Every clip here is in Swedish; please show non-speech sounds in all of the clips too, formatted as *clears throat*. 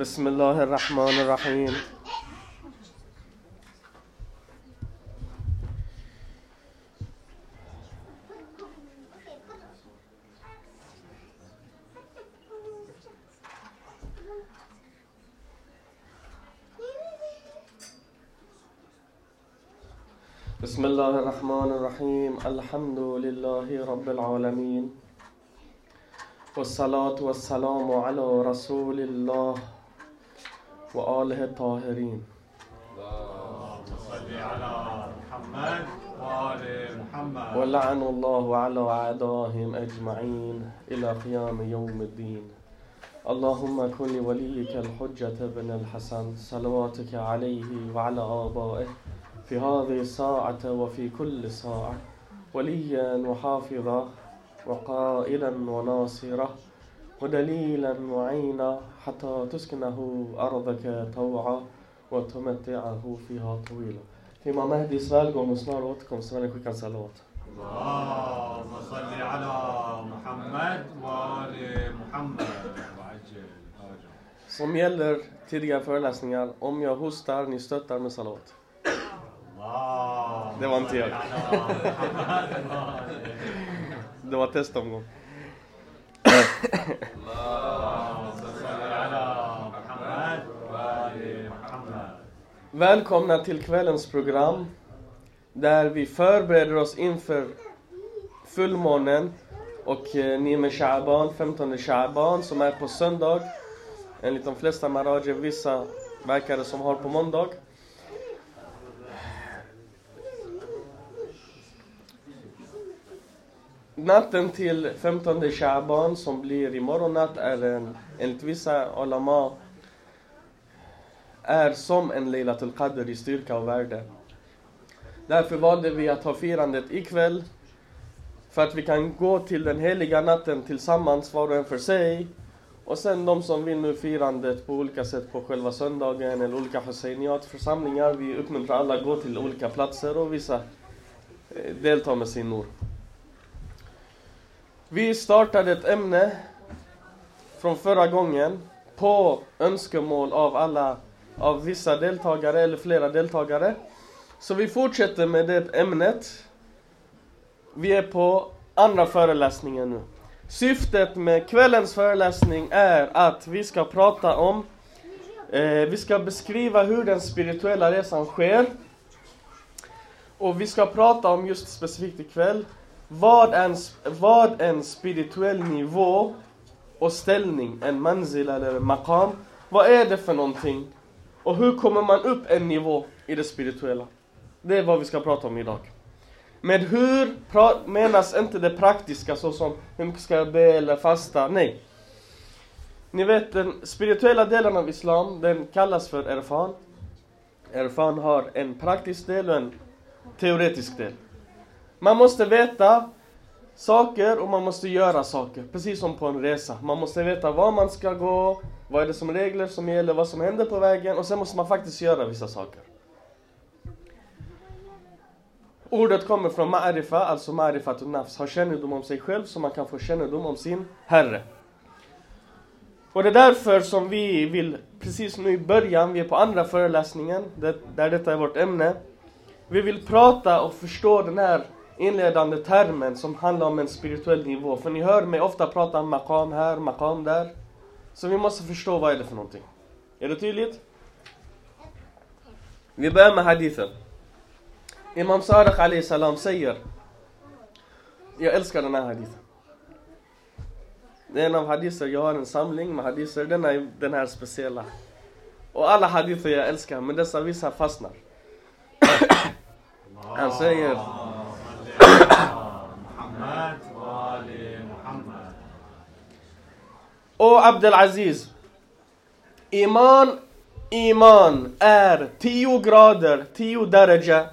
بسم الله الرحمن الرحيم. بسم الله الرحمن الرحيم. الحمد لله رب العالمين. والصلاة والسلام على رسول الله. وآله الطاهرين. اللهم صل على محمد وآل محمد ولعن الله على أعدائهم أجمعين إلى قيام يوم الدين. اللهم كن لوليك الحجة بن الحسن صلواتك عليه وعلى آبائه في هذه الساعة وفي كل ساعة. وليا وحافظا وقائلا وناصرا ودليلا معينا حتى تسكنه أرضك طوعا وتمتعه فيها طويلا Imam Mahdis välgång och snar återkomst när ni skickar salat. اللهم صل على محمد وآل محمد وعجل فرجهم Som gäller tidigare föreläsningar, om jag hostar, ni stöttar med salat. اللهم Det var inte jag. صل على محمد وآل Det var testomgång. *laughs* *laughs* Välkomna till kvällens program där vi förbereder oss inför fullmånen och eh, Nime Sha'ban, 15 Sha'ban som är på söndag. Enligt de flesta marajer, vissa verkar det som har på måndag. Natten till 15 Sha'ban som blir imorgon natt är en, enligt vissa ulama är som en Leilatul Qadr i styrka och värde. Därför valde vi att ha firandet ikväll för att vi kan gå till den heliga natten tillsammans var och en för sig och sen de som vill nu firandet på olika sätt på själva söndagen eller olika Husseiniat församlingar. Vi uppmuntrar alla att gå till olika platser och vissa eh, deltar med sin nor. Vi startade ett ämne från förra gången på önskemål av alla av vissa deltagare eller flera deltagare. Så vi fortsätter med det ämnet. Vi är på andra föreläsningen nu. Syftet med kvällens föreläsning är att vi ska prata om, eh, vi ska beskriva hur den spirituella resan sker. Och vi ska prata om just specifikt ikväll, vad en, vad en spirituell nivå och ställning, en manzil eller maqam, vad är det för någonting? Och hur kommer man upp en nivå i det spirituella? Det är vad vi ska prata om idag. Med hur menas inte det praktiska såsom hur mycket ska jag be eller fasta? Nej. Ni vet den spirituella delen av Islam, den kallas för erfan. Erfan har en praktisk del och en teoretisk del. Man måste veta saker och man måste göra saker, precis som på en resa. Man måste veta var man ska gå, vad är det som regler som gäller, vad som händer på vägen och sen måste man faktiskt göra vissa saker. Ordet kommer från ma'rifa, alltså ma'rifatun nafs, ha kännedom om sig själv så man kan få kännedom om sin Herre. Och det är därför som vi vill, precis nu i början, vi är på andra föreläsningen, där detta är vårt ämne. Vi vill prata och förstå den här inledande termen som handlar om en spirituell nivå. För ni hör mig ofta prata om maqam här, maqam där. Så vi måste förstå vad är det för någonting. Är det tydligt? Vi börjar med hadithen. Imam Sadiq alayhi salam säger Jag älskar den här hadithen. Det är en av hadither, jag har en samling med hadither, den är den här speciella. Och alla hadither jag älskar, men dessa vissa fastnar. *coughs* Han säger Och Abdelaziz Iman, iman är 10 grader, 10 daraja.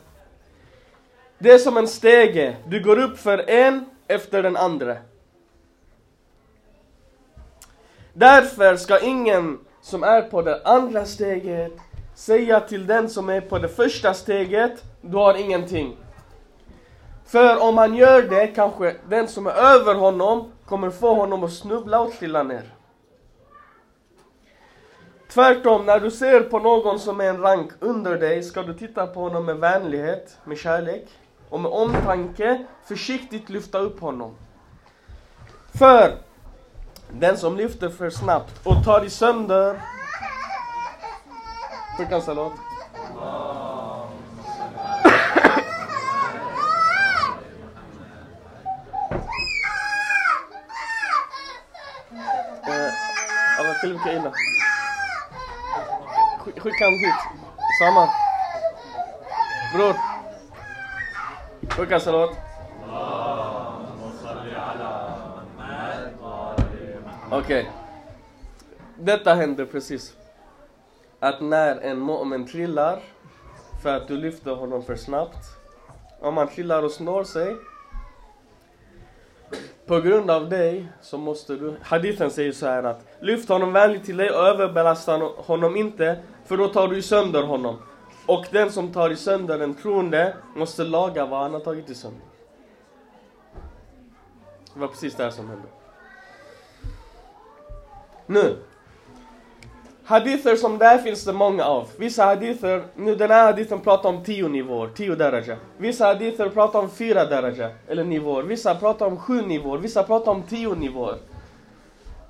Det är som en stege, du går upp för en efter den andra. Därför ska ingen som är på det andra steget säga till den som är på det första steget, du har ingenting. För om han gör det kanske den som är över honom kommer få honom att snubbla och trilla ner. Tvärtom, när du ser på någon som är en rank under dig ska du titta på honom med vänlighet, med kärlek och med omtanke försiktigt lyfta upp honom. För den som lyfter för snabbt och tar i sönder Skicka salat. Eh, Alla tillbaka Skicka han hit. Samma. Bror. Skicka salat. Okej. Detta hände precis. Att när en mu'min trillar för att du lyfter honom för snabbt. Om han trillar och snår sig. På grund av dig så måste du, hadithen säger så här att lyft honom vänligt till dig och överbelasta honom inte för då tar du sönder honom. Och den som tar sönder den troende måste laga vad han har tagit sönder. Det var precis det här som hände. Nu. Hadither som det finns det många av. Vissa hadither, nu den här hadithen pratar om tio nivåer, tio daraja. Vissa hadither pratar om fyra daraja, eller nivåer. Vissa pratar om sju nivåer, vissa pratar om tio nivåer.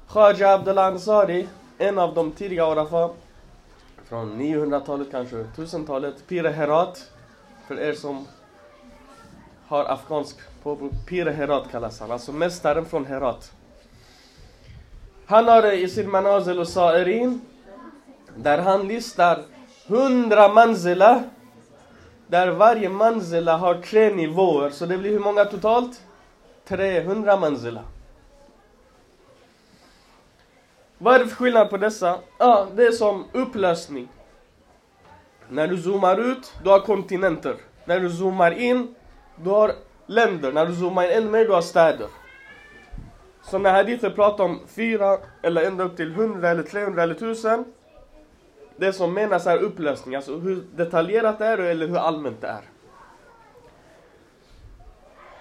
Khaja Abdullah Ansari, en av de tidiga Arafa, från 900-talet kanske, 1000-talet, Pire Herat, för er som har afghansk påbrå. Pire Herat kallas han, alltså mästaren från Herat. Han har i sin Manazil och Sa'irin där han listar 100 manzila där varje manzila har tre nivåer. Så det blir hur många totalt? 300 manzila. Vad är det för skillnad på dessa? Ja, det är som upplösning. När du zoomar ut, du har kontinenter. När du zoomar in, du har länder. När du zoomar in ännu mer, du har städer. Så när hadither pratar om fyra eller ända upp till 100 eller 300 eller 1000 det som menas är upplösning, alltså hur detaljerat det är eller hur allmänt det är.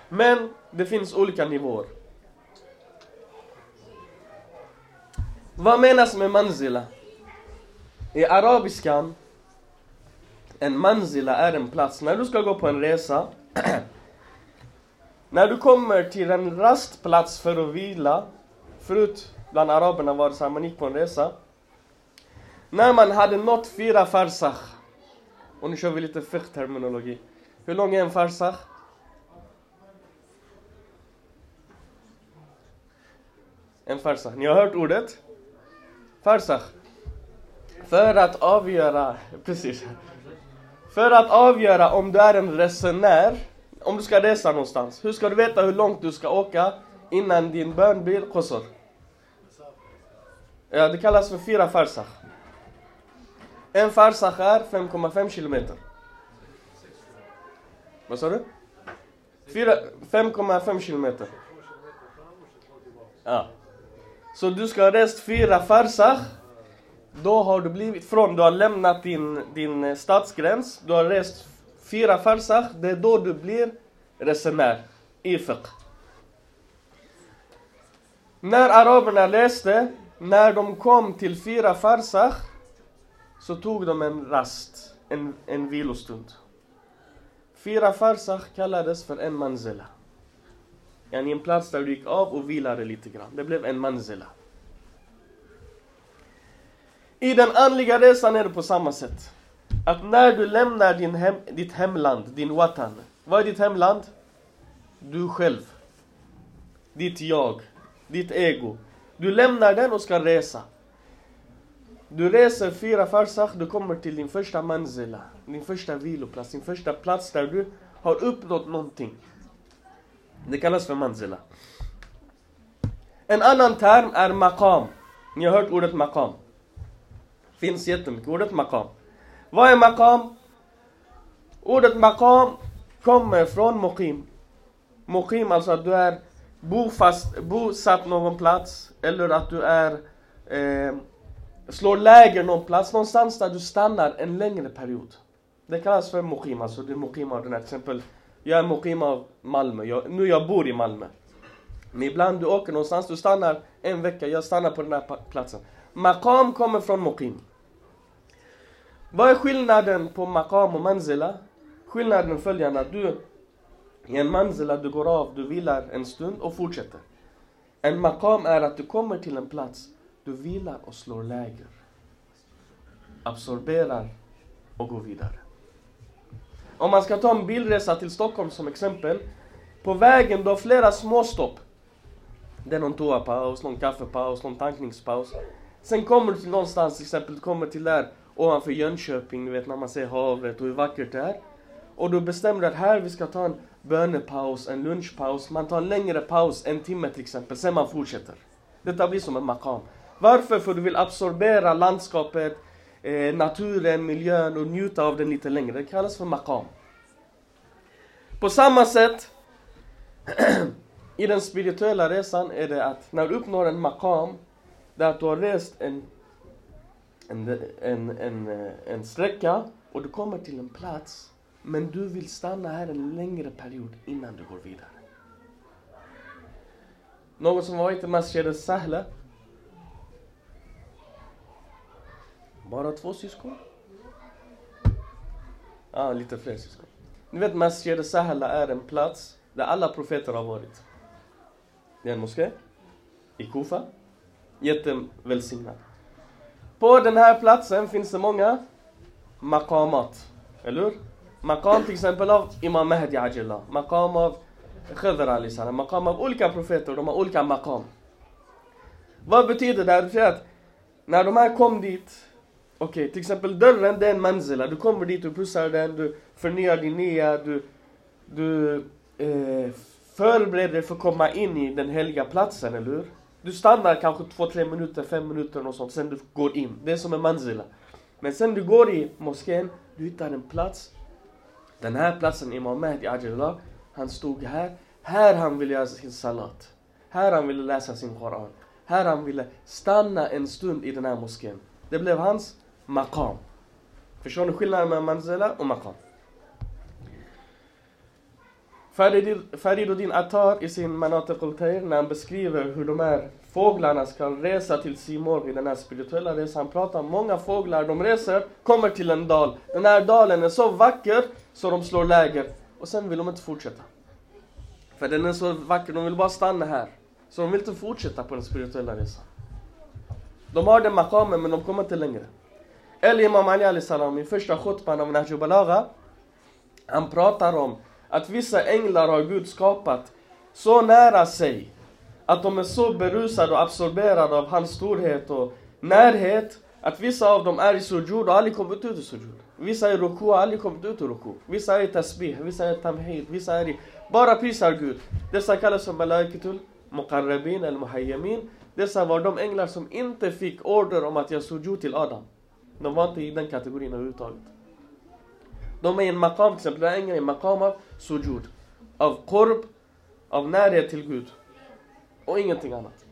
Men det finns olika nivåer. Vad menas med manzila? I arabiskan, en manzila är en plats. När du ska gå på en resa *clears throat* När du kommer till en rastplats för att vila Förut bland araberna var det så här, man gick på en resa när man hade nått fyra farsach Och nu kör vi lite fiqh-terminologi Hur lång är en farsach? En farsach, ni har hört ordet? Farsach För att avgöra, precis För att avgöra om du är en resenär om du ska resa någonstans, hur ska du veta hur långt du ska åka innan din bön blir qasr? Ja, det kallas för fyra farsach. En farsach är 5,5 kilometer. Vad sa du? 5,5 kilometer. Ja. Så du ska ha rest fyra farsach. Då har du blivit från, du har lämnat din, din eh, stadsgräns, du har rest fyra farsach, det är då du blir resenär i fiqh. När araberna läste, när de kom till fyra farsach så tog de en rast, en, en vilostund. Fyra farsach kallades för en manzela. Yani en plats där du gick av och vilade lite grann. Det blev en manzela. I den andliga resan är det på samma sätt att när du lämnar din hem, ditt hemland, din watan. Vad är ditt hemland? Du själv. Ditt jag. Ditt ego. Du lämnar den och ska resa. Du reser fyra farsach, du kommer till din första manzela, Din första viloplats, din första plats där du har uppnått någonting. Det kallas för manzela. En annan term är maqam. Ni har hört ordet maqam. Finns jättemycket, ordet maqam. Vad är maqam? Ordet maqam kommer från muqim. Muqim alltså att du är bofast, bosatt någon plats eller att du är eh, slår läger någon plats, någonstans där du stannar en längre period. Det kallas för muqim, alltså det är muqim av den här, till exempel jag är muqim av Malmö, jag, nu jag bor i Malmö. Men ibland du åker någonstans, du stannar en vecka, jag stannar på den här platsen. Maqam kommer från muqim. Vad är skillnaden på maqam och manzila? Skillnaden är följande att du i en manzila, du går av, du vilar en stund och fortsätter. En maqam är att du kommer till en plats, du vilar och slår läger. Absorberar och går vidare. Om man ska ta en bilresa till Stockholm som exempel. På vägen du har flera små stopp. Det är någon toapaus, någon kaffepaus, någon tankningspaus. Sen kommer du till någonstans, till exempel du kommer till där ovanför Jönköping, du vet när man ser havet och hur vackert det är. Och du bestämmer att här vi ska ta en bönepaus, en lunchpaus. Man tar en längre paus, en timme till exempel, sen man fortsätter. Detta blir som en makam. Varför? För du vill absorbera landskapet, eh, naturen, miljön och njuta av den lite längre. Det kallas för makam. På samma sätt *clears throat* i den spirituella resan är det att när du uppnår en makam, det är att du har rest en, en, en, en, en sträcka och du kommer till en plats men du vill stanna här en längre period innan du går vidare. Någon som varit i Masjid al-Sahla? Bara två syskon? Ja, ah, lite fler syskon. Ni vet Masjid al-Sahla är en plats där alla profeter har varit. Det är en moské i Kufa. Jättevälsignad. På den här platsen finns det många maqamat. Eller hur? Maqam till exempel av Imam Mahdi Ajillah. Maqam av Khidr Ali salam. Maqam av olika profeter. De har olika maqam. Vad betyder det? Det betyder att när de här kom dit Okej, okay, till exempel dörren det är en manzila. Du kommer dit, du pussar den, du förnyar din nia, du, du eh, förbereder dig för att komma in i den heliga platsen, eller hur? Du stannar kanske två, tre minuter, fem minuter och sånt, sen du går in. Det är som en manzila. Men sen du går i moskén, du hittar en plats den här platsen, Imam Mahdi Ajilullah, han stod här. Här han ville göra sin salat. Här han ville läsa sin Koran. Här han ville stanna en stund i den här moskén. Det blev hans maqam. Förstår ni skillnaden mellan manzala och maqam? Fariduddin Attar i sin Manatiq al när han beskriver hur de här fåglarna ska resa till Simor i den här spirituella resan. Han pratar om många fåglar, de reser, kommer till en dal. Den här dalen är så vacker så de slår läger. Och sen vill de inte fortsätta. För den är så vacker, de vill bara stanna här. Så de vill inte fortsätta på den spirituella resan. De har den maqamen men de kommer inte längre. Eller Imam Ali Ali salam i första khutban av Nahju Balagha. Han pratar om att vissa änglar har Gud skapat så nära sig att de är så berusade och absorberade av hans storhet och närhet att vissa av dem är i sujud och aldrig kommit ut i sujud. Vissa är i ruku och aldrig kommit ut i ruku. Vissa är i tasbih, vissa är i tamhid, vissa är i... Bara prisar Gud. Dessa kallas för malaikatul muqarrabin eller muhayyamin. Dessa var de änglar som inte fick order om att göra sujud till Adam. De var inte i den kategorin överhuvudtaget. De är i en maqam, till exempel, änglar i en maqam av sujud. Av korb, av närhet till Gud. Och ingenting annat.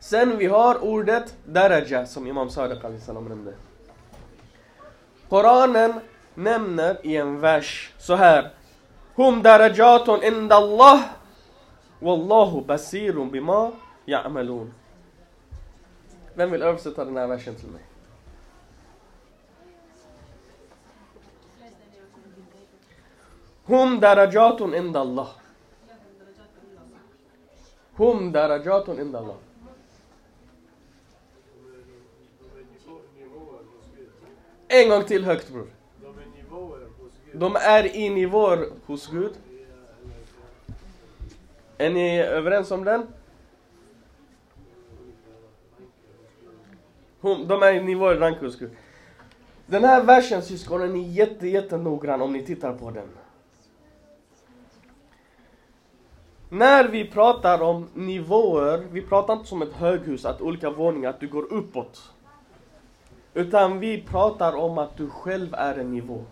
Sen vi har ordet daraja som Imam Sadiq salam nämnde. Koranen nämner i en vers så här. Hum darajatun inda Allah Wallahu basirun bima ya'malun. Vem vill översätta den här versen till mig? Hum darajatun inda Allah. Hum darajatun inda Allah. En gång till högt bror. De är i nivåer hos Gud. Är ni överens om den? De är i nivåer i hos Den här versen syskonen är jätte, jätte noggrann om ni tittar på den. När vi pratar om nivåer, vi pratar inte som ett höghus, att olika våningar, att du går uppåt. Utan vi pratar om att du själv är en nivå.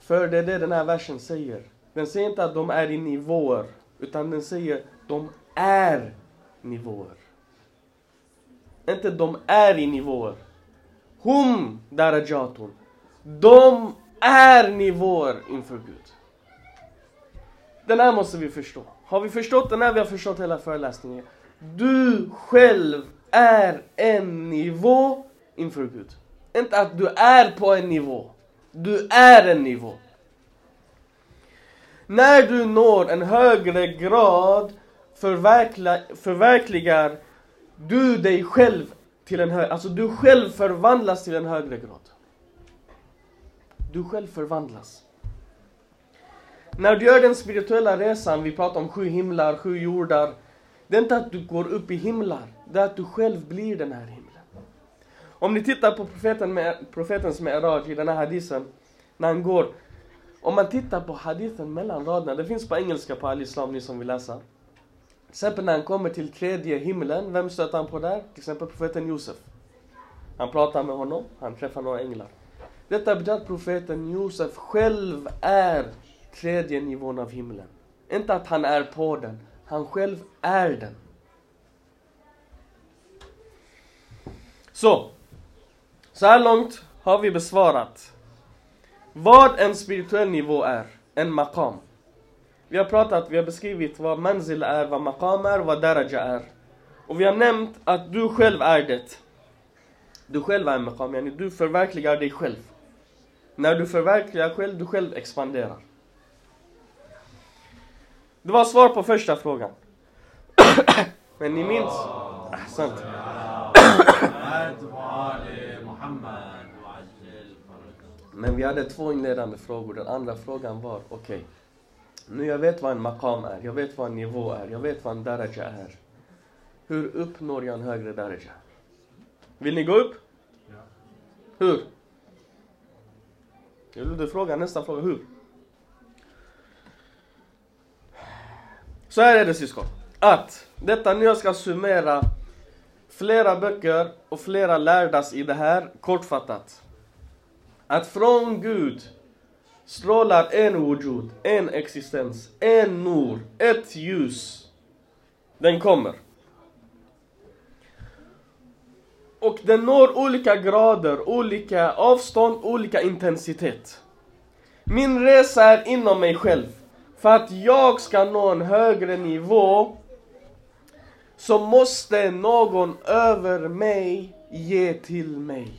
För det är det den här versen säger. Den säger inte att de är i nivåer, utan den säger att de är nivåer. Inte de är i nivåer. Hum darajatun. De är nivåer inför Gud. Den här måste vi förstå. Har vi förstått den här, vi har förstått hela föreläsningen. Du själv är en nivå inför Gud. Inte att du är på en nivå. Du är en nivå. När du når en högre grad förverkligar du dig själv till en högre, alltså du själv förvandlas till en högre grad. Du själv förvandlas. När du gör den spirituella resan, vi pratar om sju himlar, sju jordar. Det är inte att du går upp i himlar, det är att du själv blir den här himlen. Om ni tittar på profeten med, profetens Mi'raj i den här hadisen, när han går. Om man tittar på hadisen mellan raderna, det finns på engelska på Al-Islam, ni som vill läsa. Till exempel när han kommer till tredje himlen, vem stöter han på där? Till exempel profeten Josef. Han pratar med honom, han träffar några änglar. Detta betyder att profeten Josef själv är tredje nivån av himlen. Inte att han är på den, han själv är den. Så, så här långt har vi besvarat vad en spirituell nivå är, en maqam. Vi har pratat, vi har beskrivit vad manzil är, vad maqam är, vad daraja är. Och vi har nämnt att du själv är det. Du själv är maqam, yani du förverkligar dig själv. När du förverkligar själv, du själv expanderar. Det var svar på första frågan. *coughs* Men ni minns? Ahsant. *coughs* Men vi hade två inledande frågor. Den andra frågan var, okej. Okay nu jag vet vad en maqam är, jag vet vad en nivå är, jag vet vad en daraja är. Hur uppnår jag en högre daraja? Vill ni gå upp? Ja. Hur? Jag vill fråga nästa fråga, hur? Så här är det syskon. Att detta nu jag ska summera flera böcker och flera lärdas i det här kortfattat. Att från Gud strålar en wujud, en existens, en nur, ett ljus. Den kommer. Och den når olika grader, olika avstånd, olika intensitet. Min resa är inom mig själv. För att jag ska nå en högre nivå så måste någon över mig ge till mig.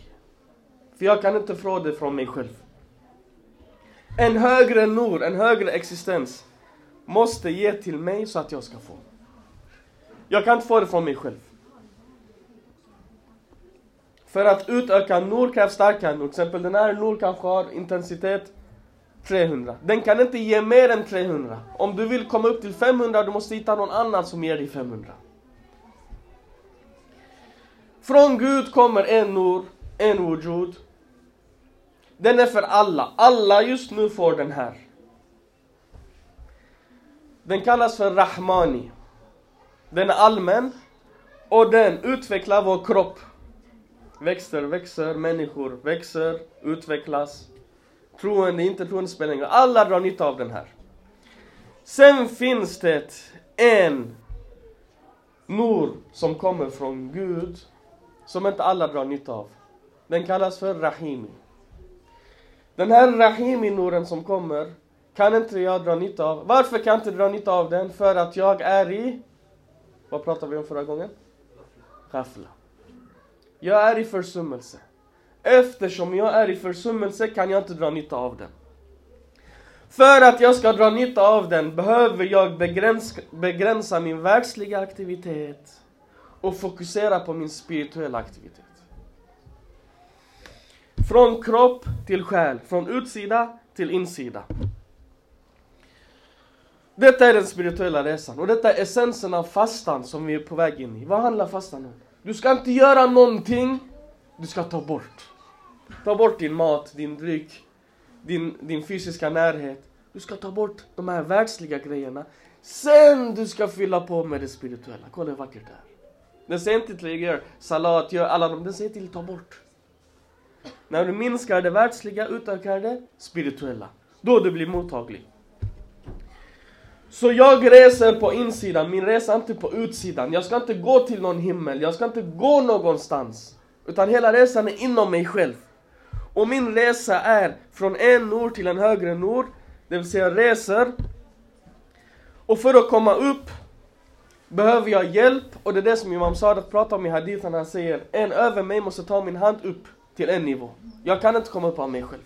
För jag kan inte få det från mig själv. En högre nur, en högre existens måste ge till mig så att jag ska få. Jag kan inte få det från mig själv. För att utöka nur krävs starkare nur. Till exempel den här nur kanske har intensitet 300. Den kan inte ge mer än 300. Om du vill komma upp till 500 du måste hitta någon annan som ger dig 500. Från Gud kommer en nur, en wujud. Den är för alla. Alla just nu får den här. Den kallas för Rahmani. Den är allmän och den utvecklar vår kropp. Växter växer, människor växer, utvecklas. Troende, inte troende spelar ingen roll. Alla drar nytta av den här. Sen finns det en nur som kommer från Gud som inte alla drar nytta av. Den kallas för Rahimi. Den här Rahimi-nuren som kommer kan inte jag dra nytta av. Varför kan jag inte dra nytta av den? För att jag är i... Vad pratade vi om förra gången? Ghafla. Jag är i försummelse. Eftersom jag är i försummelse kan jag inte dra nytta av den. För att jag ska dra nytta av den behöver jag begränsa, begränsa min världsliga aktivitet och fokusera på min spirituella aktivitet. Från kropp till själ, från utsida till insida. Detta är den spirituella resan och detta är essensen av fastan som vi är på väg in i. Vad handlar fastan om? Du ska inte göra någonting, du ska ta bort. Ta bort din mat, din dryck, din, din fysiska närhet. Du ska ta bort de här världsliga grejerna. Sen du ska fylla på med det spirituella. Kolla hur vackert det är. Den säger inte till dig gör salat, gör alla de, den säger till ta bort. När du minskar det världsliga, utökar det spirituella. Då du blir mottaglig. Så jag reser på insidan, min resa är inte på utsidan. Jag ska inte gå till någon himmel, jag ska inte gå någonstans. Utan hela resan är inom mig själv. Och min resa är från en nord till en högre nord. Det vill säga reser. Och för att komma upp behöver jag hjälp och det är det som Imam Sadat pratar om i hadithen. Han säger en över mig måste ta min hand upp till en nivå. Jag kan inte komma upp av mig själv.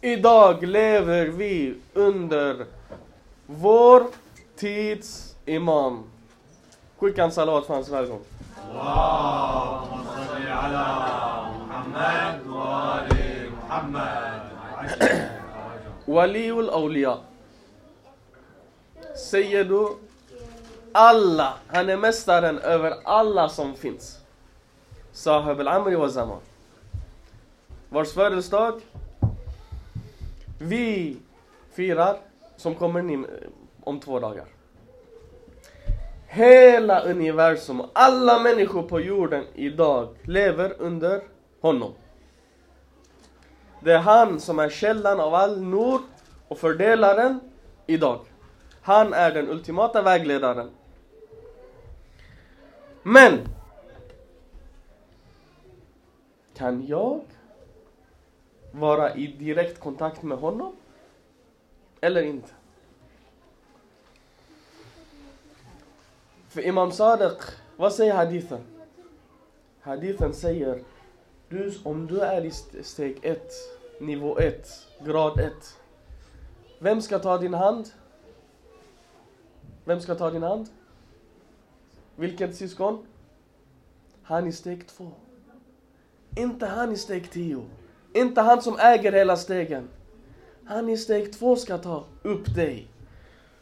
Idag lever vi under vår tids imam. Skicka en salawat för hans välgång. Waliul Aulia. Säger du alla. Han är mästaren över alla som finns. Sahab al-Amri wa Zaman. Vars födelsedag vi firar, som kommer ni eh, om två dagar. Hela universum, alla människor på jorden idag lever under honom. Det är han som är källan av all nor och fördelaren idag. Han är den ultimata vägledaren. Men kan jag vara i direkt kontakt med honom? Eller inte? För Imam Sadiq, vad säger hadithen? Hadithen säger du, om du är i steg 1, nivå 1, grad 1. Vem ska ta din hand? Vem ska ta din hand? Vilket syskon? Han i steg 2. Inte han i steg 10. Inte han som äger hela stegen. Han i steg 2 ska ta upp dig.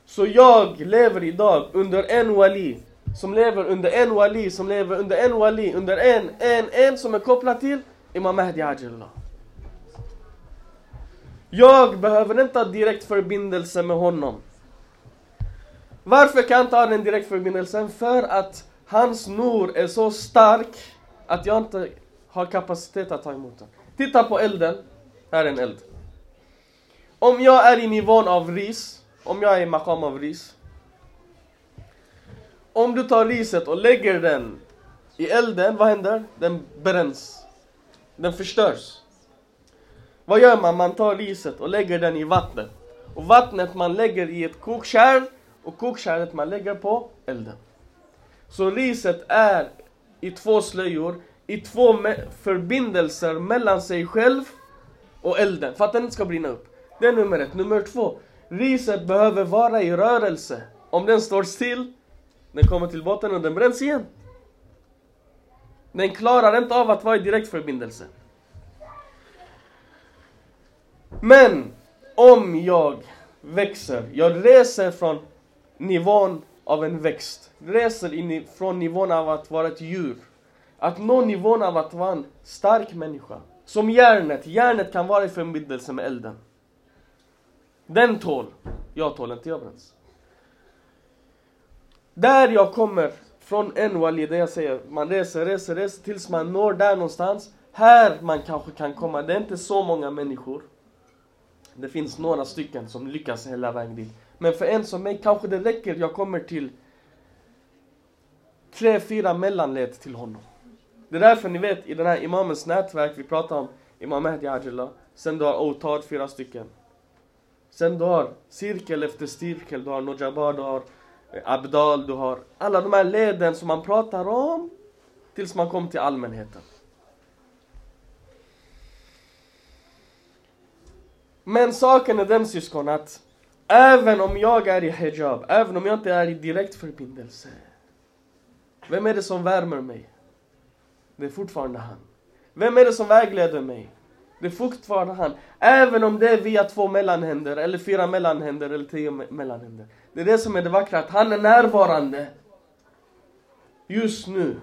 Så jag lever idag under en wali som lever under en wali, som lever under en wali, under en, en, en som är kopplad till Imam Mahdi Ajallah. Jag behöver inte ha direkt förbindelse med honom. Varför kan jag inte ha den direkt förbindelsen? För att hans nor är så stark att jag inte har kapacitet att ta emot den. Titta på elden. Här är en eld. Om jag är i nivån av ris, om jag är i makam av ris. Om du tar riset och lägger den i elden, vad händer? Den bränns. Den förstörs. Vad gör man? Man tar riset och lägger den i vattnet. Och vattnet man lägger i ett kokkärl och kokkärlet man lägger på elden. Så riset är i två slöjor, i två me- förbindelser mellan sig själv och elden för att den inte ska brinna upp. Det är nummer ett. Nummer två. Riset behöver vara i rörelse. Om den står still, den kommer till botten och den bränns igen. Den klarar inte av att vara i direkt förbindelse. Men om jag växer, jag reser från nivån av en växt, reser in i- från nivån av att vara ett djur, att nå nivån av att vara en stark människa. Som järnet, järnet kan vara i förbindelse med elden. Den tål, jag tål inte, jag bränns. Där jag kommer från en wali, där jag säger man reser, reser, reser tills man når där någonstans. Här man kanske kan komma, det är inte så många människor. Det finns några stycken som lyckas hela vägen dit. Men för en som mig kanske det räcker, jag kommer till tre, fyra mellanled till honom. Det är därför ni vet, i den här imamens nätverk, vi pratar om Imam Mahdi Ajallah. Sen du har Otad, fyra stycken. Sen du har cirkel efter cirkel, du har Nojabar, du har eh, Abdal, du har alla de här leden som man pratar om tills man kommer till allmänheten. Men saken är den syskon att även om jag är i hijab, även om jag inte är i direkt förbindelse. Vem är det som värmer mig? Det är fortfarande han. Vem är det som vägleder mig? Det är fortfarande han. Även om det är via två mellanhänder, eller fyra mellanhänder, eller tio me- mellanhänder. Det är det som är det vackra, att han är närvarande. Just nu.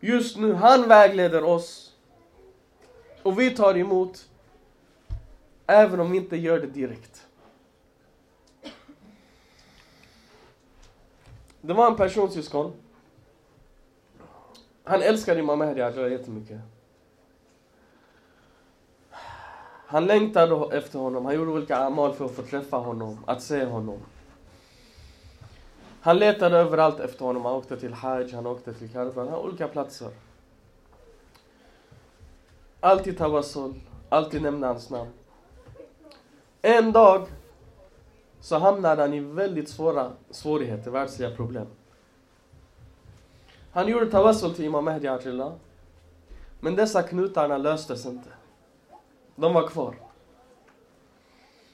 Just nu, han vägleder oss. Och vi tar emot. Även om vi inte gör det direkt. Det var en person, syskon. Han älskade Imam Mahdi Ajala jättemycket. Han längtade efter honom, han gjorde olika amal för att få träffa honom, att se honom. Han letade överallt efter honom, han åkte till Hajj, han åkte till Karbala, olika platser. Alltid tawassul, alltid nämna hans namn. En dag så hamnade han i väldigt svåra svårigheter, världsliga problem. Han gjorde tawassul till Imam Mahdi Atrillah. Men dessa knutarna löstes inte. De var kvar.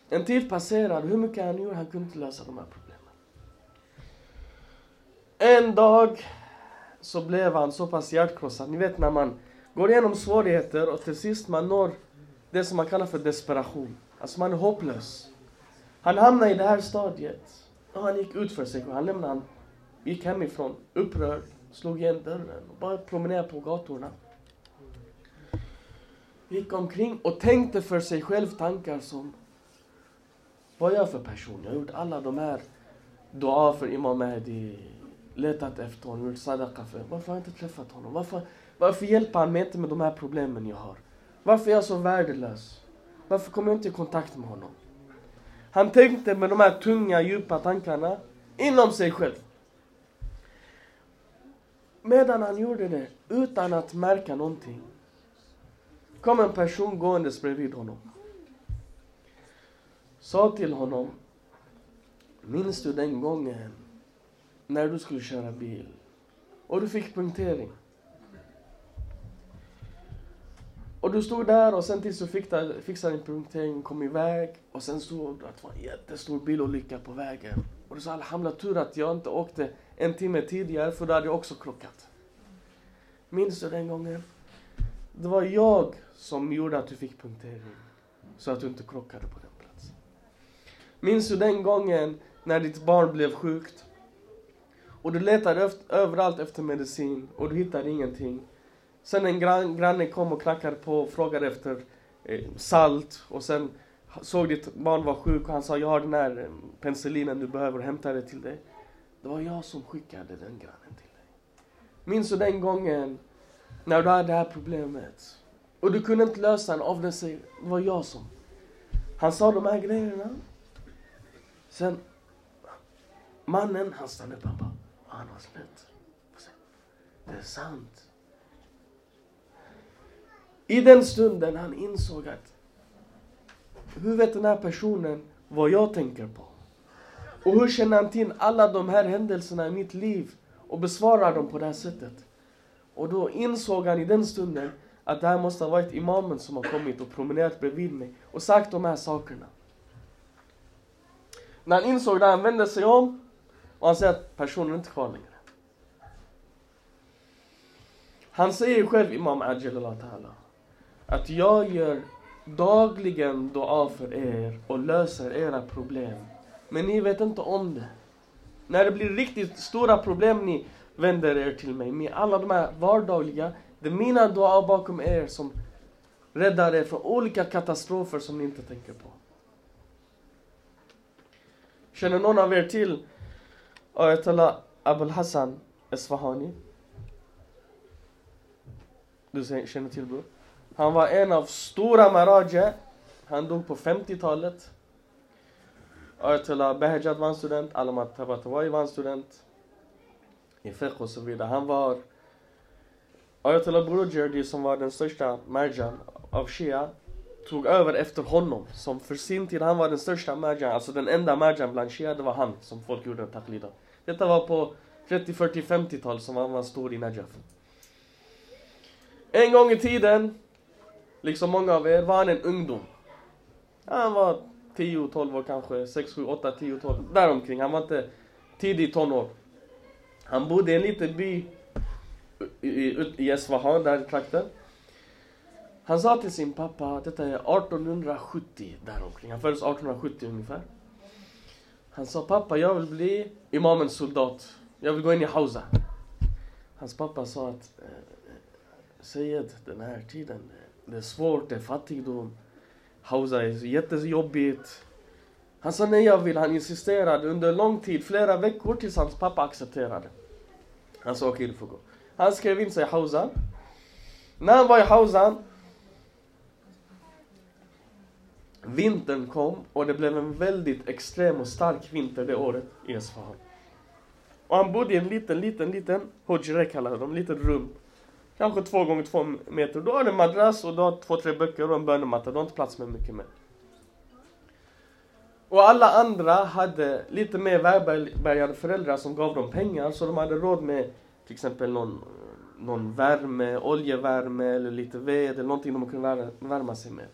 En tid passerade, hur mycket han gjorde, han kunde inte lösa de här problemen. En dag så blev han så pass hjärtkrossad. Ni vet när man går igenom svårigheter och till sist man når det som man kallar för desperation. Alltså man är hopplös. Han hamnade i det här stadiet. Och han gick ut för sig själv. Han lämnade, han gick hemifrån upprörd, slog igen dörren och bara promenerade på gatorna. Gick omkring och tänkte för sig själv tankar som Vad är jag för person? Jag har gjort alla de här dua för Imam Mahdi, letat efter honom, gjort sadaqa för Varför har jag inte träffat honom? Varför, varför hjälper han mig inte med de här problemen jag har? Varför är jag så värdelös? Varför kommer jag inte i kontakt med honom? Han tänkte med de här tunga, djupa tankarna inom sig själv. Medan han gjorde det, utan att märka någonting, kom en person gåendes bredvid honom. Sa till honom, minns du den gången när du skulle köra bil och du fick punktering? Och du stod där och sen tills du fixade din punktering kom iväg och sen stod det att det var en jättestor bilolycka på vägen. Och du sa alhamdulillah tur att jag inte åkte en timme tidigare för då hade jag också krockat. Minns du den gången? Det var jag som gjorde att du fick punktering. Så att du inte krockade på den platsen. Minns du den gången när ditt barn blev sjukt? Och du letade efter, överallt efter medicin och du hittade ingenting. Sen en gran, granne kom och knackade på och frågade efter eh, salt och sen såg ditt barn var sjuk och han sa jag har den här penicillinen du behöver hämta det till dig. Det var jag som skickade den grannen till dig. Minns du den gången när du hade det här problemet och du kunde inte lösa den av den sig, det var jag som. Han sa de här grejerna. Sen, mannen han stannade upp, han bara, han har slut. Det är sant. I den stunden han insåg att hur vet den här personen vad jag tänker på? Och hur känner han till alla de här händelserna i mitt liv och besvarar dem på det här sättet? Och då insåg han i den stunden att det här måste ha varit imamen som har kommit och promenerat bredvid mig och sagt de här sakerna. När han insåg det, han vände sig om och han säger att personen är inte kvar längre. Han säger själv, Imam Ajalallah Ta'ala, att jag gör dagligen dua för er och löser era problem. Men ni vet inte om det. När det blir riktigt stora problem ni vänder er till mig. Med alla de här vardagliga, det är mina dua bakom er som räddar er från olika katastrofer som ni inte tänker på. Känner någon av er till Ayatollah Abul Hassan Esfahani? Du känner till bror? Han var en av stora Maraja. Han dog på 50-talet. Ayatollah Behjad var en student, Alamat Tabatawai var en student. I fiqh och så vidare. Han var Ayatollah Burujerdi som var den största marjan av Shia tog över efter honom. Som för sin tid, han var den största marjan, alltså den enda marjan bland Shia, det var han som folk gjorde taklida av. Detta var på 30, 40, 50-tal som han var stor i Najaf. En gång i tiden liksom många av er, var han en ungdom. Han var 10, 12 år kanske, 6, 7, 8, 10, 12, däromkring. Han var inte tidig tonår. Han bodde i en liten by i, i, i Esfahan, där i trakten. Han sa till sin pappa, detta är 1870 däromkring. Han föddes 1870 ungefär. Han sa, pappa jag vill bli imamens soldat. Jag vill gå in i Hausa. Hans pappa sa att, eh, eh Sayed, den här tiden, det är svårt, det är fattigdom. Hausa är jättejobbigt. Han sa nej jag vill, han insisterade under lång tid, flera veckor tills hans pappa accepterade. Han sa okej okay, du får gå. Han skrev in sig i Hausa. När han var i Hausa Vintern kom och det blev en väldigt extrem och stark vinter det året i Esfahan. Och han bodde i en liten, liten, liten hojre kallade de, litet rum. Kanske två gånger två meter. Då har du en madrass och du har två, tre böcker och en bönematta. Du har inte plats med mycket mer. Och alla andra hade lite mer välbärgade föräldrar som gav dem pengar så de hade råd med till exempel någon, någon värme, oljevärme eller lite ved eller någonting de kunde värma sig med.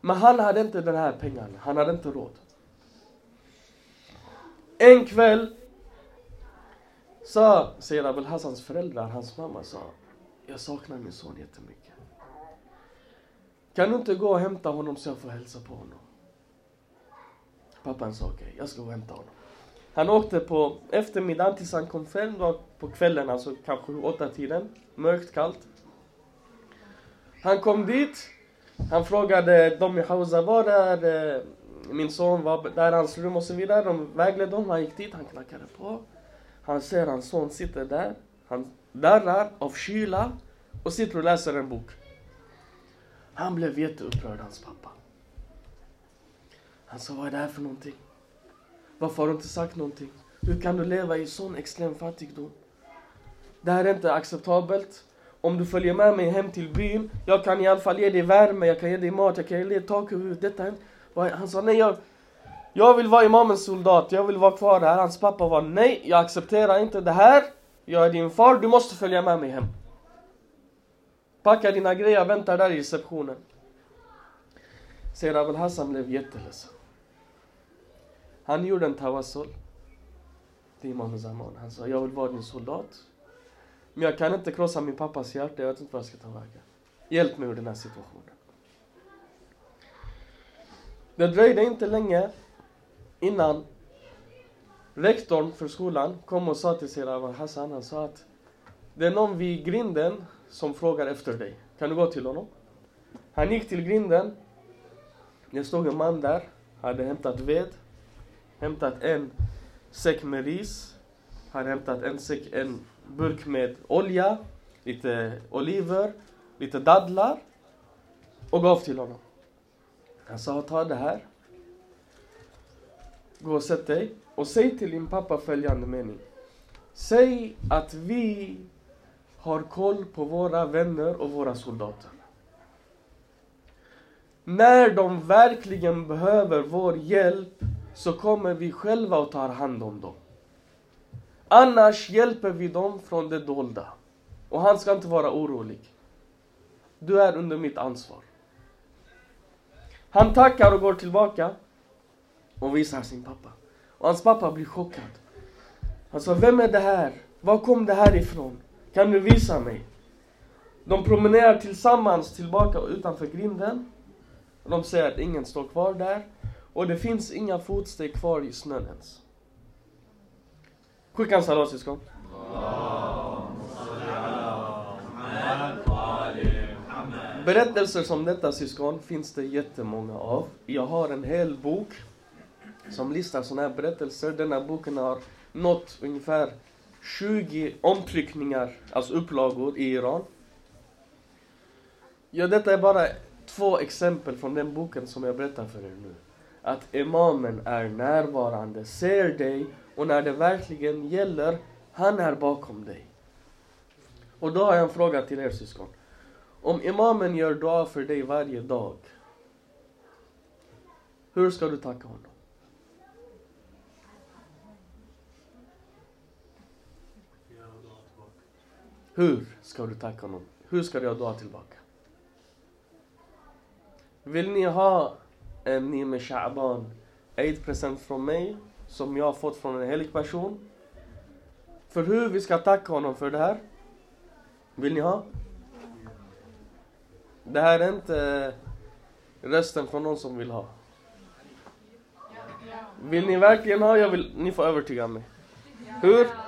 Men han hade inte den här pengarna, han hade inte råd. En kväll sa, säger Abul Hassans föräldrar, hans mamma sa jag saknar min son jättemycket. Kan du inte gå och hämta honom så jag får hälsa på honom? Pappan sa okej, okay, jag ska gå och hämta honom. Han åkte på eftermiddagen tills han kom fem på kvällen, alltså kanske åtta tiden. Mörkt, kallt. Han kom dit. Han frågade dem i Hausa, var är eh, min son, var där hans rum och så vidare. De vägledde honom, han gick dit, han knackade på. Han ser hans son sitter där. Han darrar av kyla och sitter och läser en bok. Han blev jätteupprörd, hans pappa. Han sa, vad är det här för någonting? Varför har du inte sagt någonting? Hur kan du leva i sån extrem fattigdom? Det här är inte acceptabelt. Om du följer med mig hem till byn, jag kan i alla fall ge dig värme, jag kan ge dig mat, jag kan ge dig tak över huvudet. Detta Han sa, nej jag, jag vill vara imamens soldat, jag vill vara kvar här. Hans pappa var, nej jag accepterar inte det här. Jag är din far, du måste följa med mig hem. Packa dina grejer, vänta där i receptionen. Säger Abul Hassan blev jätteledsen. Han gjorde en tawassul till Imam Zaman. Han sa, jag vill vara din soldat. Men jag kan inte krossa min pappas hjärta, jag vet inte vad jag ska ta vägen. Hjälp mig ur den här situationen. Det dröjde inte länge innan rektorn för skolan kom och sa till Sirawa Hassan, han sa att det är någon vid grinden som frågar efter dig. Kan du gå till honom? Han gick till grinden. Det stod en man där, hade hämtat ved hämtat en säck med ris, hade hämtat en, säck, en burk med olja, lite oliver, lite dadlar och gav till honom. Han sa, ta det här. Gå och sätt dig och säg till din pappa följande mening. Säg att vi har koll på våra vänner och våra soldater. När de verkligen behöver vår hjälp så kommer vi själva och tar hand om dem. Annars hjälper vi dem från det dolda. Och han ska inte vara orolig. Du är under mitt ansvar. Han tackar och går tillbaka och visar sin pappa. Och hans pappa blir chockad. Han sa, vem är det här? Var kom det här ifrån? Kan du visa mig? De promenerar tillsammans tillbaka utanför grinden. de ser att ingen står kvar där. Och det finns inga fotsteg kvar i snön ens. Skicka en salat syskon. Berättelser som detta syskon finns det jättemånga av. Jag har en hel bok som listar sådana här berättelser. Denna boken har nått ungefär 20 omtryckningar, alltså upplagor i Iran. Ja, detta är bara två exempel från den boken som jag berättar för er nu att imamen är närvarande, ser dig och när det verkligen gäller, han är bakom dig. Och då har jag en fråga till er syskon. Om imamen gör dua för dig varje dag, hur ska du tacka honom? Hur ska du tacka honom? Hur ska du göra dua tillbaka? Vill ni ha en Nime Sha'ban Eid-present från mig som jag har fått från en helig person. För hur vi ska tacka honom för det här. Vill ni ha? Det här är inte rösten från någon som vill ha. Vill ni verkligen ha? Jag vill, ni får övertyga mig. Hur?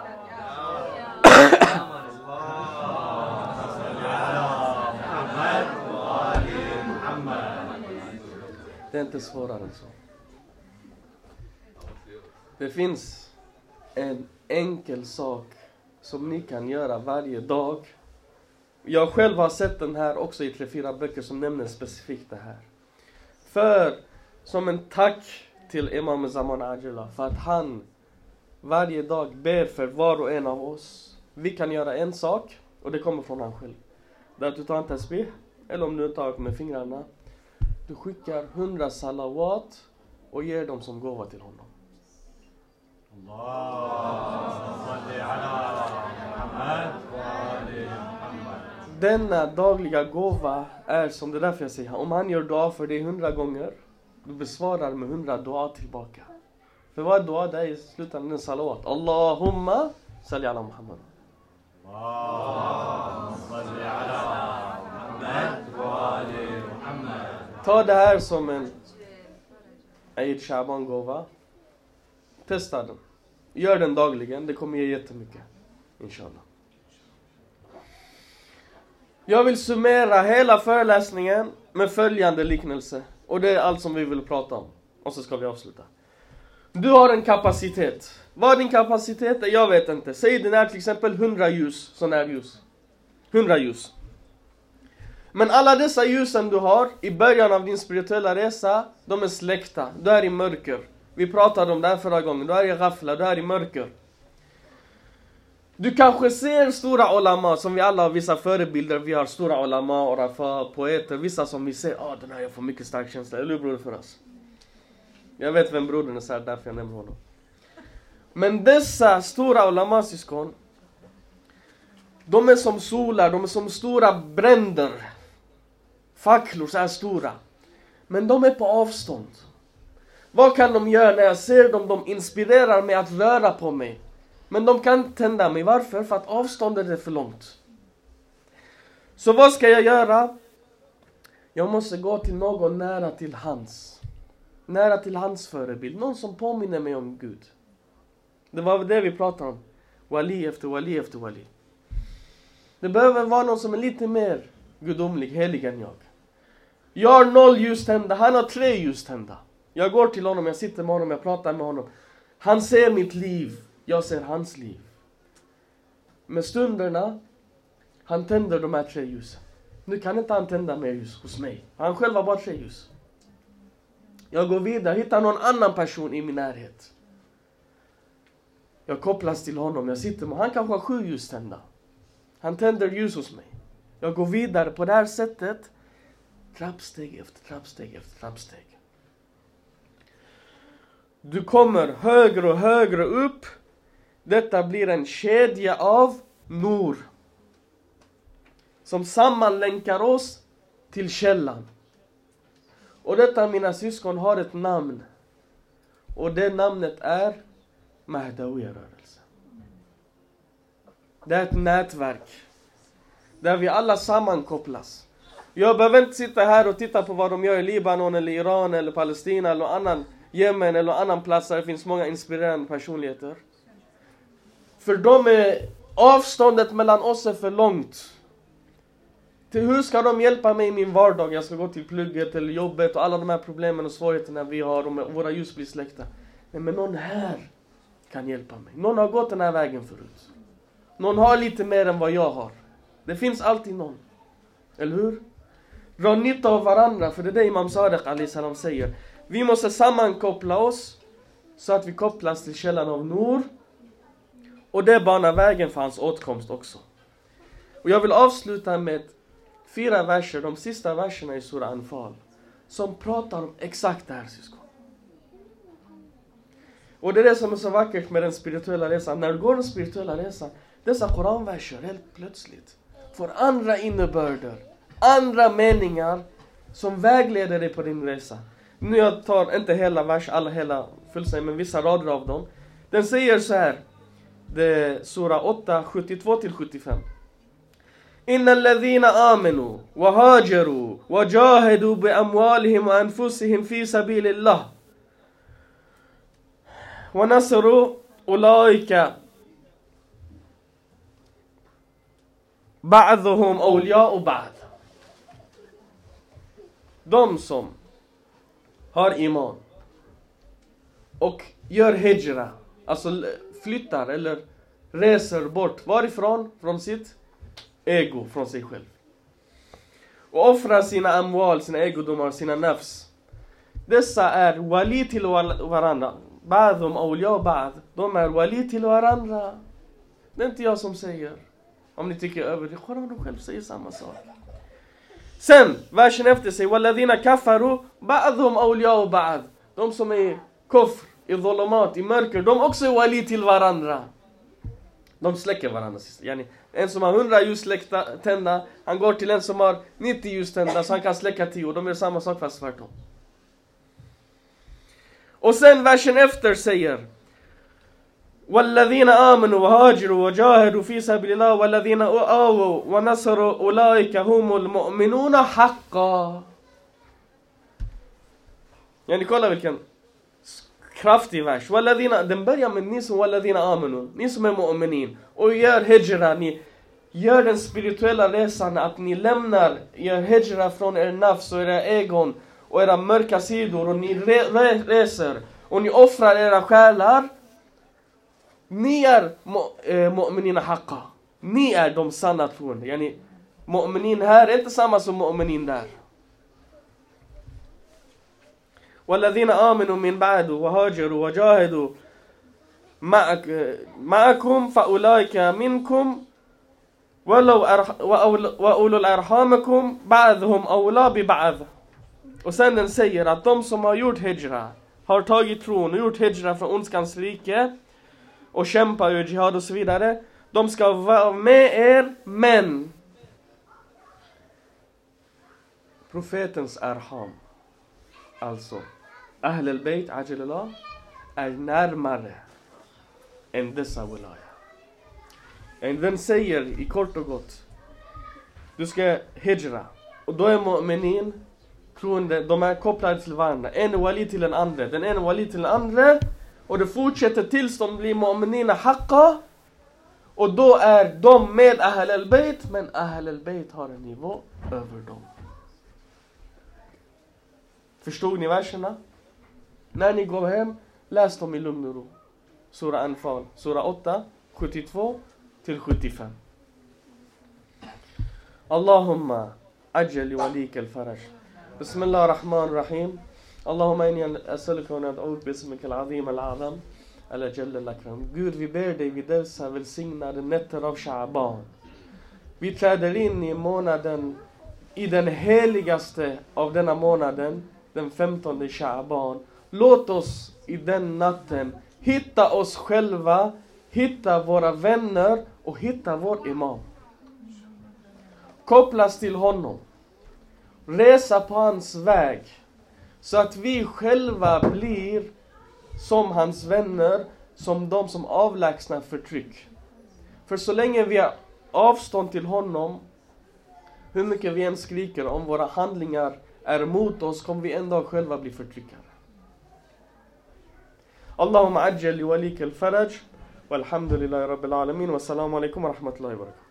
Det är inte svårare än så. Det finns en enkel sak som ni kan göra varje dag. Jag själv har sett den här också i tre, fyra böcker som nämner specifikt det här. För, som en tack till Imam Zaman Ajula för att han varje dag ber för var och en av oss. Vi kan göra en sak och det kommer från han själv. Det är att du tar en tasbih, eller om du tar med fingrarna du skickar hundra salawat och ger dem som gåva till honom. Denna dagliga gåva är som det därför jag säger, om han gör dua för dig hundra gånger, du besvarar med hundra dua tillbaka. För vad är dua? Det är i slutändan en salawat. Allahumma salli ala Muhammad. Ta det här som en Eid Shaban gåva. Testa den. Gör den dagligen, det kommer ge jättemycket. Inshallah. Jag vill summera hela föreläsningen med följande liknelse. Och det är allt som vi vill prata om. Och så ska vi avsluta. Du har en kapacitet. Vad din kapacitet är, jag vet inte. Säg den är till exempel 100 ljus, sån här ljus. 100 ljus. Men alla dessa ljusen du har i början av din spirituella resa, de är släckta. Du är i mörker. Vi pratade om det här förra gången. Du är i ghafla, du är i mörker. Du kanske ser stora olama, som vi alla har vissa förebilder. Vi har stora olama, orafa, poeter. Vissa som vi ser, ah den här jag får mycket stark känsla. Eller hur broder? för oss? Jag vet vem brodern är, så här, därför jag nämner honom. Men dessa stora Olama-syskon, de är som solar, de är som stora bränder. Facklor så här stora. Men de är på avstånd. Vad kan de göra när jag ser dem? De inspirerar mig att röra på mig. Men de kan inte tända mig. Varför? För att avståndet är för långt. Så vad ska jag göra? Jag måste gå till någon nära till hans. Nära till hans förebild. Någon som påminner mig om Gud. Det var det vi pratade om. Wali efter wali efter wali. Det behöver vara någon som är lite mer gudomlig, helig än jag. Jag har noll ljustända, han har tre ljustända. Jag går till honom, jag sitter med honom, jag pratar med honom. Han ser mitt liv, jag ser hans liv. Med stunderna, han tänder de här tre ljusen. Nu kan inte han tända mer ljus hos mig. Han själv har bara tre ljus. Jag går vidare, hittar någon annan person i min närhet. Jag kopplas till honom, jag sitter med Han kanske har sju ljus tända. Han tänder ljus hos mig. Jag går vidare på det här sättet. Trappsteg efter trappsteg efter trappsteg. Du kommer högre och högre upp. Detta blir en kedja av Nur. Som sammanlänkar oss till källan. Och detta mina syskon har ett namn. Och det namnet är Mahdawiya-rörelsen. Det är ett nätverk. Där vi alla sammankopplas. Jag behöver inte sitta här och titta på vad de gör i Libanon, eller Iran, eller Palestina, eller annan Jemen, eller annan plats där det finns många inspirerande personligheter. För de är, avståndet mellan oss är för långt. Till hur ska de hjälpa mig i min vardag? Jag ska gå till plugget eller jobbet och alla de här problemen och svårigheterna vi har och våra ljus blir släckta. Nej, men någon här kan hjälpa mig. Någon har gått den här vägen förut. Någon har lite mer än vad jag har. Det finns alltid någon. Eller hur? Dra nytta av varandra, för det är det Imam Sadiq Ali salam säger. Vi måste sammankoppla oss så att vi kopplas till källan av Nur. Och det banar vägen för hans åtkomst också. Och jag vill avsluta med fyra verser, de sista verserna i Sura Anfal. Som pratar om exakt det här syskon. Och det är det som är så vackert med den spirituella resan. När du går den spirituella resan, dessa koranverser helt plötsligt får andra innebörder, andra meningar som vägleder dig på din resa. Nu jag tar inte hela vers, alla hela fullständigt, men vissa rader av dem. Den säger så här, det är Sura 8, 72-75. إن الذين آمنوا وهاجروا وجاهدوا بأموالهم وأنفسهم في سبيل الله ونصروا أولئك بعضهم أولياء بعض de som har iman och gör hijra, alltså flyttar eller reser bort. Varifrån? Från sitt ego, från sig själv. Och offrar sina amwal, sina egodomar, sina nafs. Dessa är wali till varandra. Ba'dhum awliya ba'd. De är wali till varandra. Det är inte jag som säger. Om ni tycker över det, Koranen själv säger samma sak. Sen, versen efter sig, Walladina kafaru ba'dhum awliya'u ba'd. de som är kufr, i dholomat, i mörker, de också är wali till varandra. De släcker varandra. Yani, en som har 100 ljus tända, han går till en som har 90 ljus tända så han kan släcka 10. De gör samma sak fast tvärtom. Och sen versen efter säger والذين آمنوا وهاجروا وجاهدوا في سبيل الله والذين آووا ونصروا أولئك هم المؤمنون حقا. يعني كل بالكم كرافتي باش والذين دمبريا من نيسو والذين آمنوا. نيسو من مؤمنين. Oh, ويار هجرة يعني ني يار يعني ان سبيريتوالا ريسان اتني لمنار يار هجرة فرون ار نفس ويرا ايغون ويرا مركا سيدور وني ريسر وني أفرا ارا خالار نير آه، مؤمنين حقا. نير دوم سانتون يعني مؤمنين هار إنت سامع سو مؤمنين دار. والذين آمنوا من بعد وهاجروا وجاهدوا معك معكم فأولئك منكم. ولو أرح... وأولو الأرحامكم بعضهم أولى ببعض. وسن نسير اتم سو ما يوت هجرة. har tagit tron och gjort hijra från ondskans rike och kämpar i jihad och så vidare, de ska vara med er, men profetens arham, alltså Ahl al-Bayt Ajalallah är närmare än dessa wilaya. Den säger i kort och gott, du ska hijra. Och då är mu'minin, troende, de är kopplade till varandra. En wali till den andra, den ena wali till den andra. Och det fortsätter tills de blir mu'minina haqqa. Och då är de med Ahl al-Bayt, men Ahl al-Bayt har en nivå över dem. Förstod ni verserna? När ni går hem, läs dem i lugn och ro. Sura Anfal, Sura 8, 72 till 75. Allahumma ajal walik al-faraj. بسم الله الرحمن الرحيم اللهم إني أسألك وندعوك باسمك العظيم الأعظم الأجل الأكرم Gud, vi ber dig vid dessa välsignade nätter av Shaban. Vi träder in i månaden, i den heligaste av denna månaden, den 15 Shaban. Låt oss i den natten hitta oss själva, hitta våra vänner och hitta vår imam. Kopplas till honom. Resa på hans väg. Så att vi själva blir som hans vänner, som de som avlägsnar förtryck. För så länge vi har avstånd till honom, hur mycket vi än skriker om våra handlingar är mot oss, kommer vi ändå själva bli förtryckare. Allahumma ajjal walik al-faraj, walhamdulillahi rabbil alamin, wassalamu alaikum wa rahmatullahi wa barakatuh.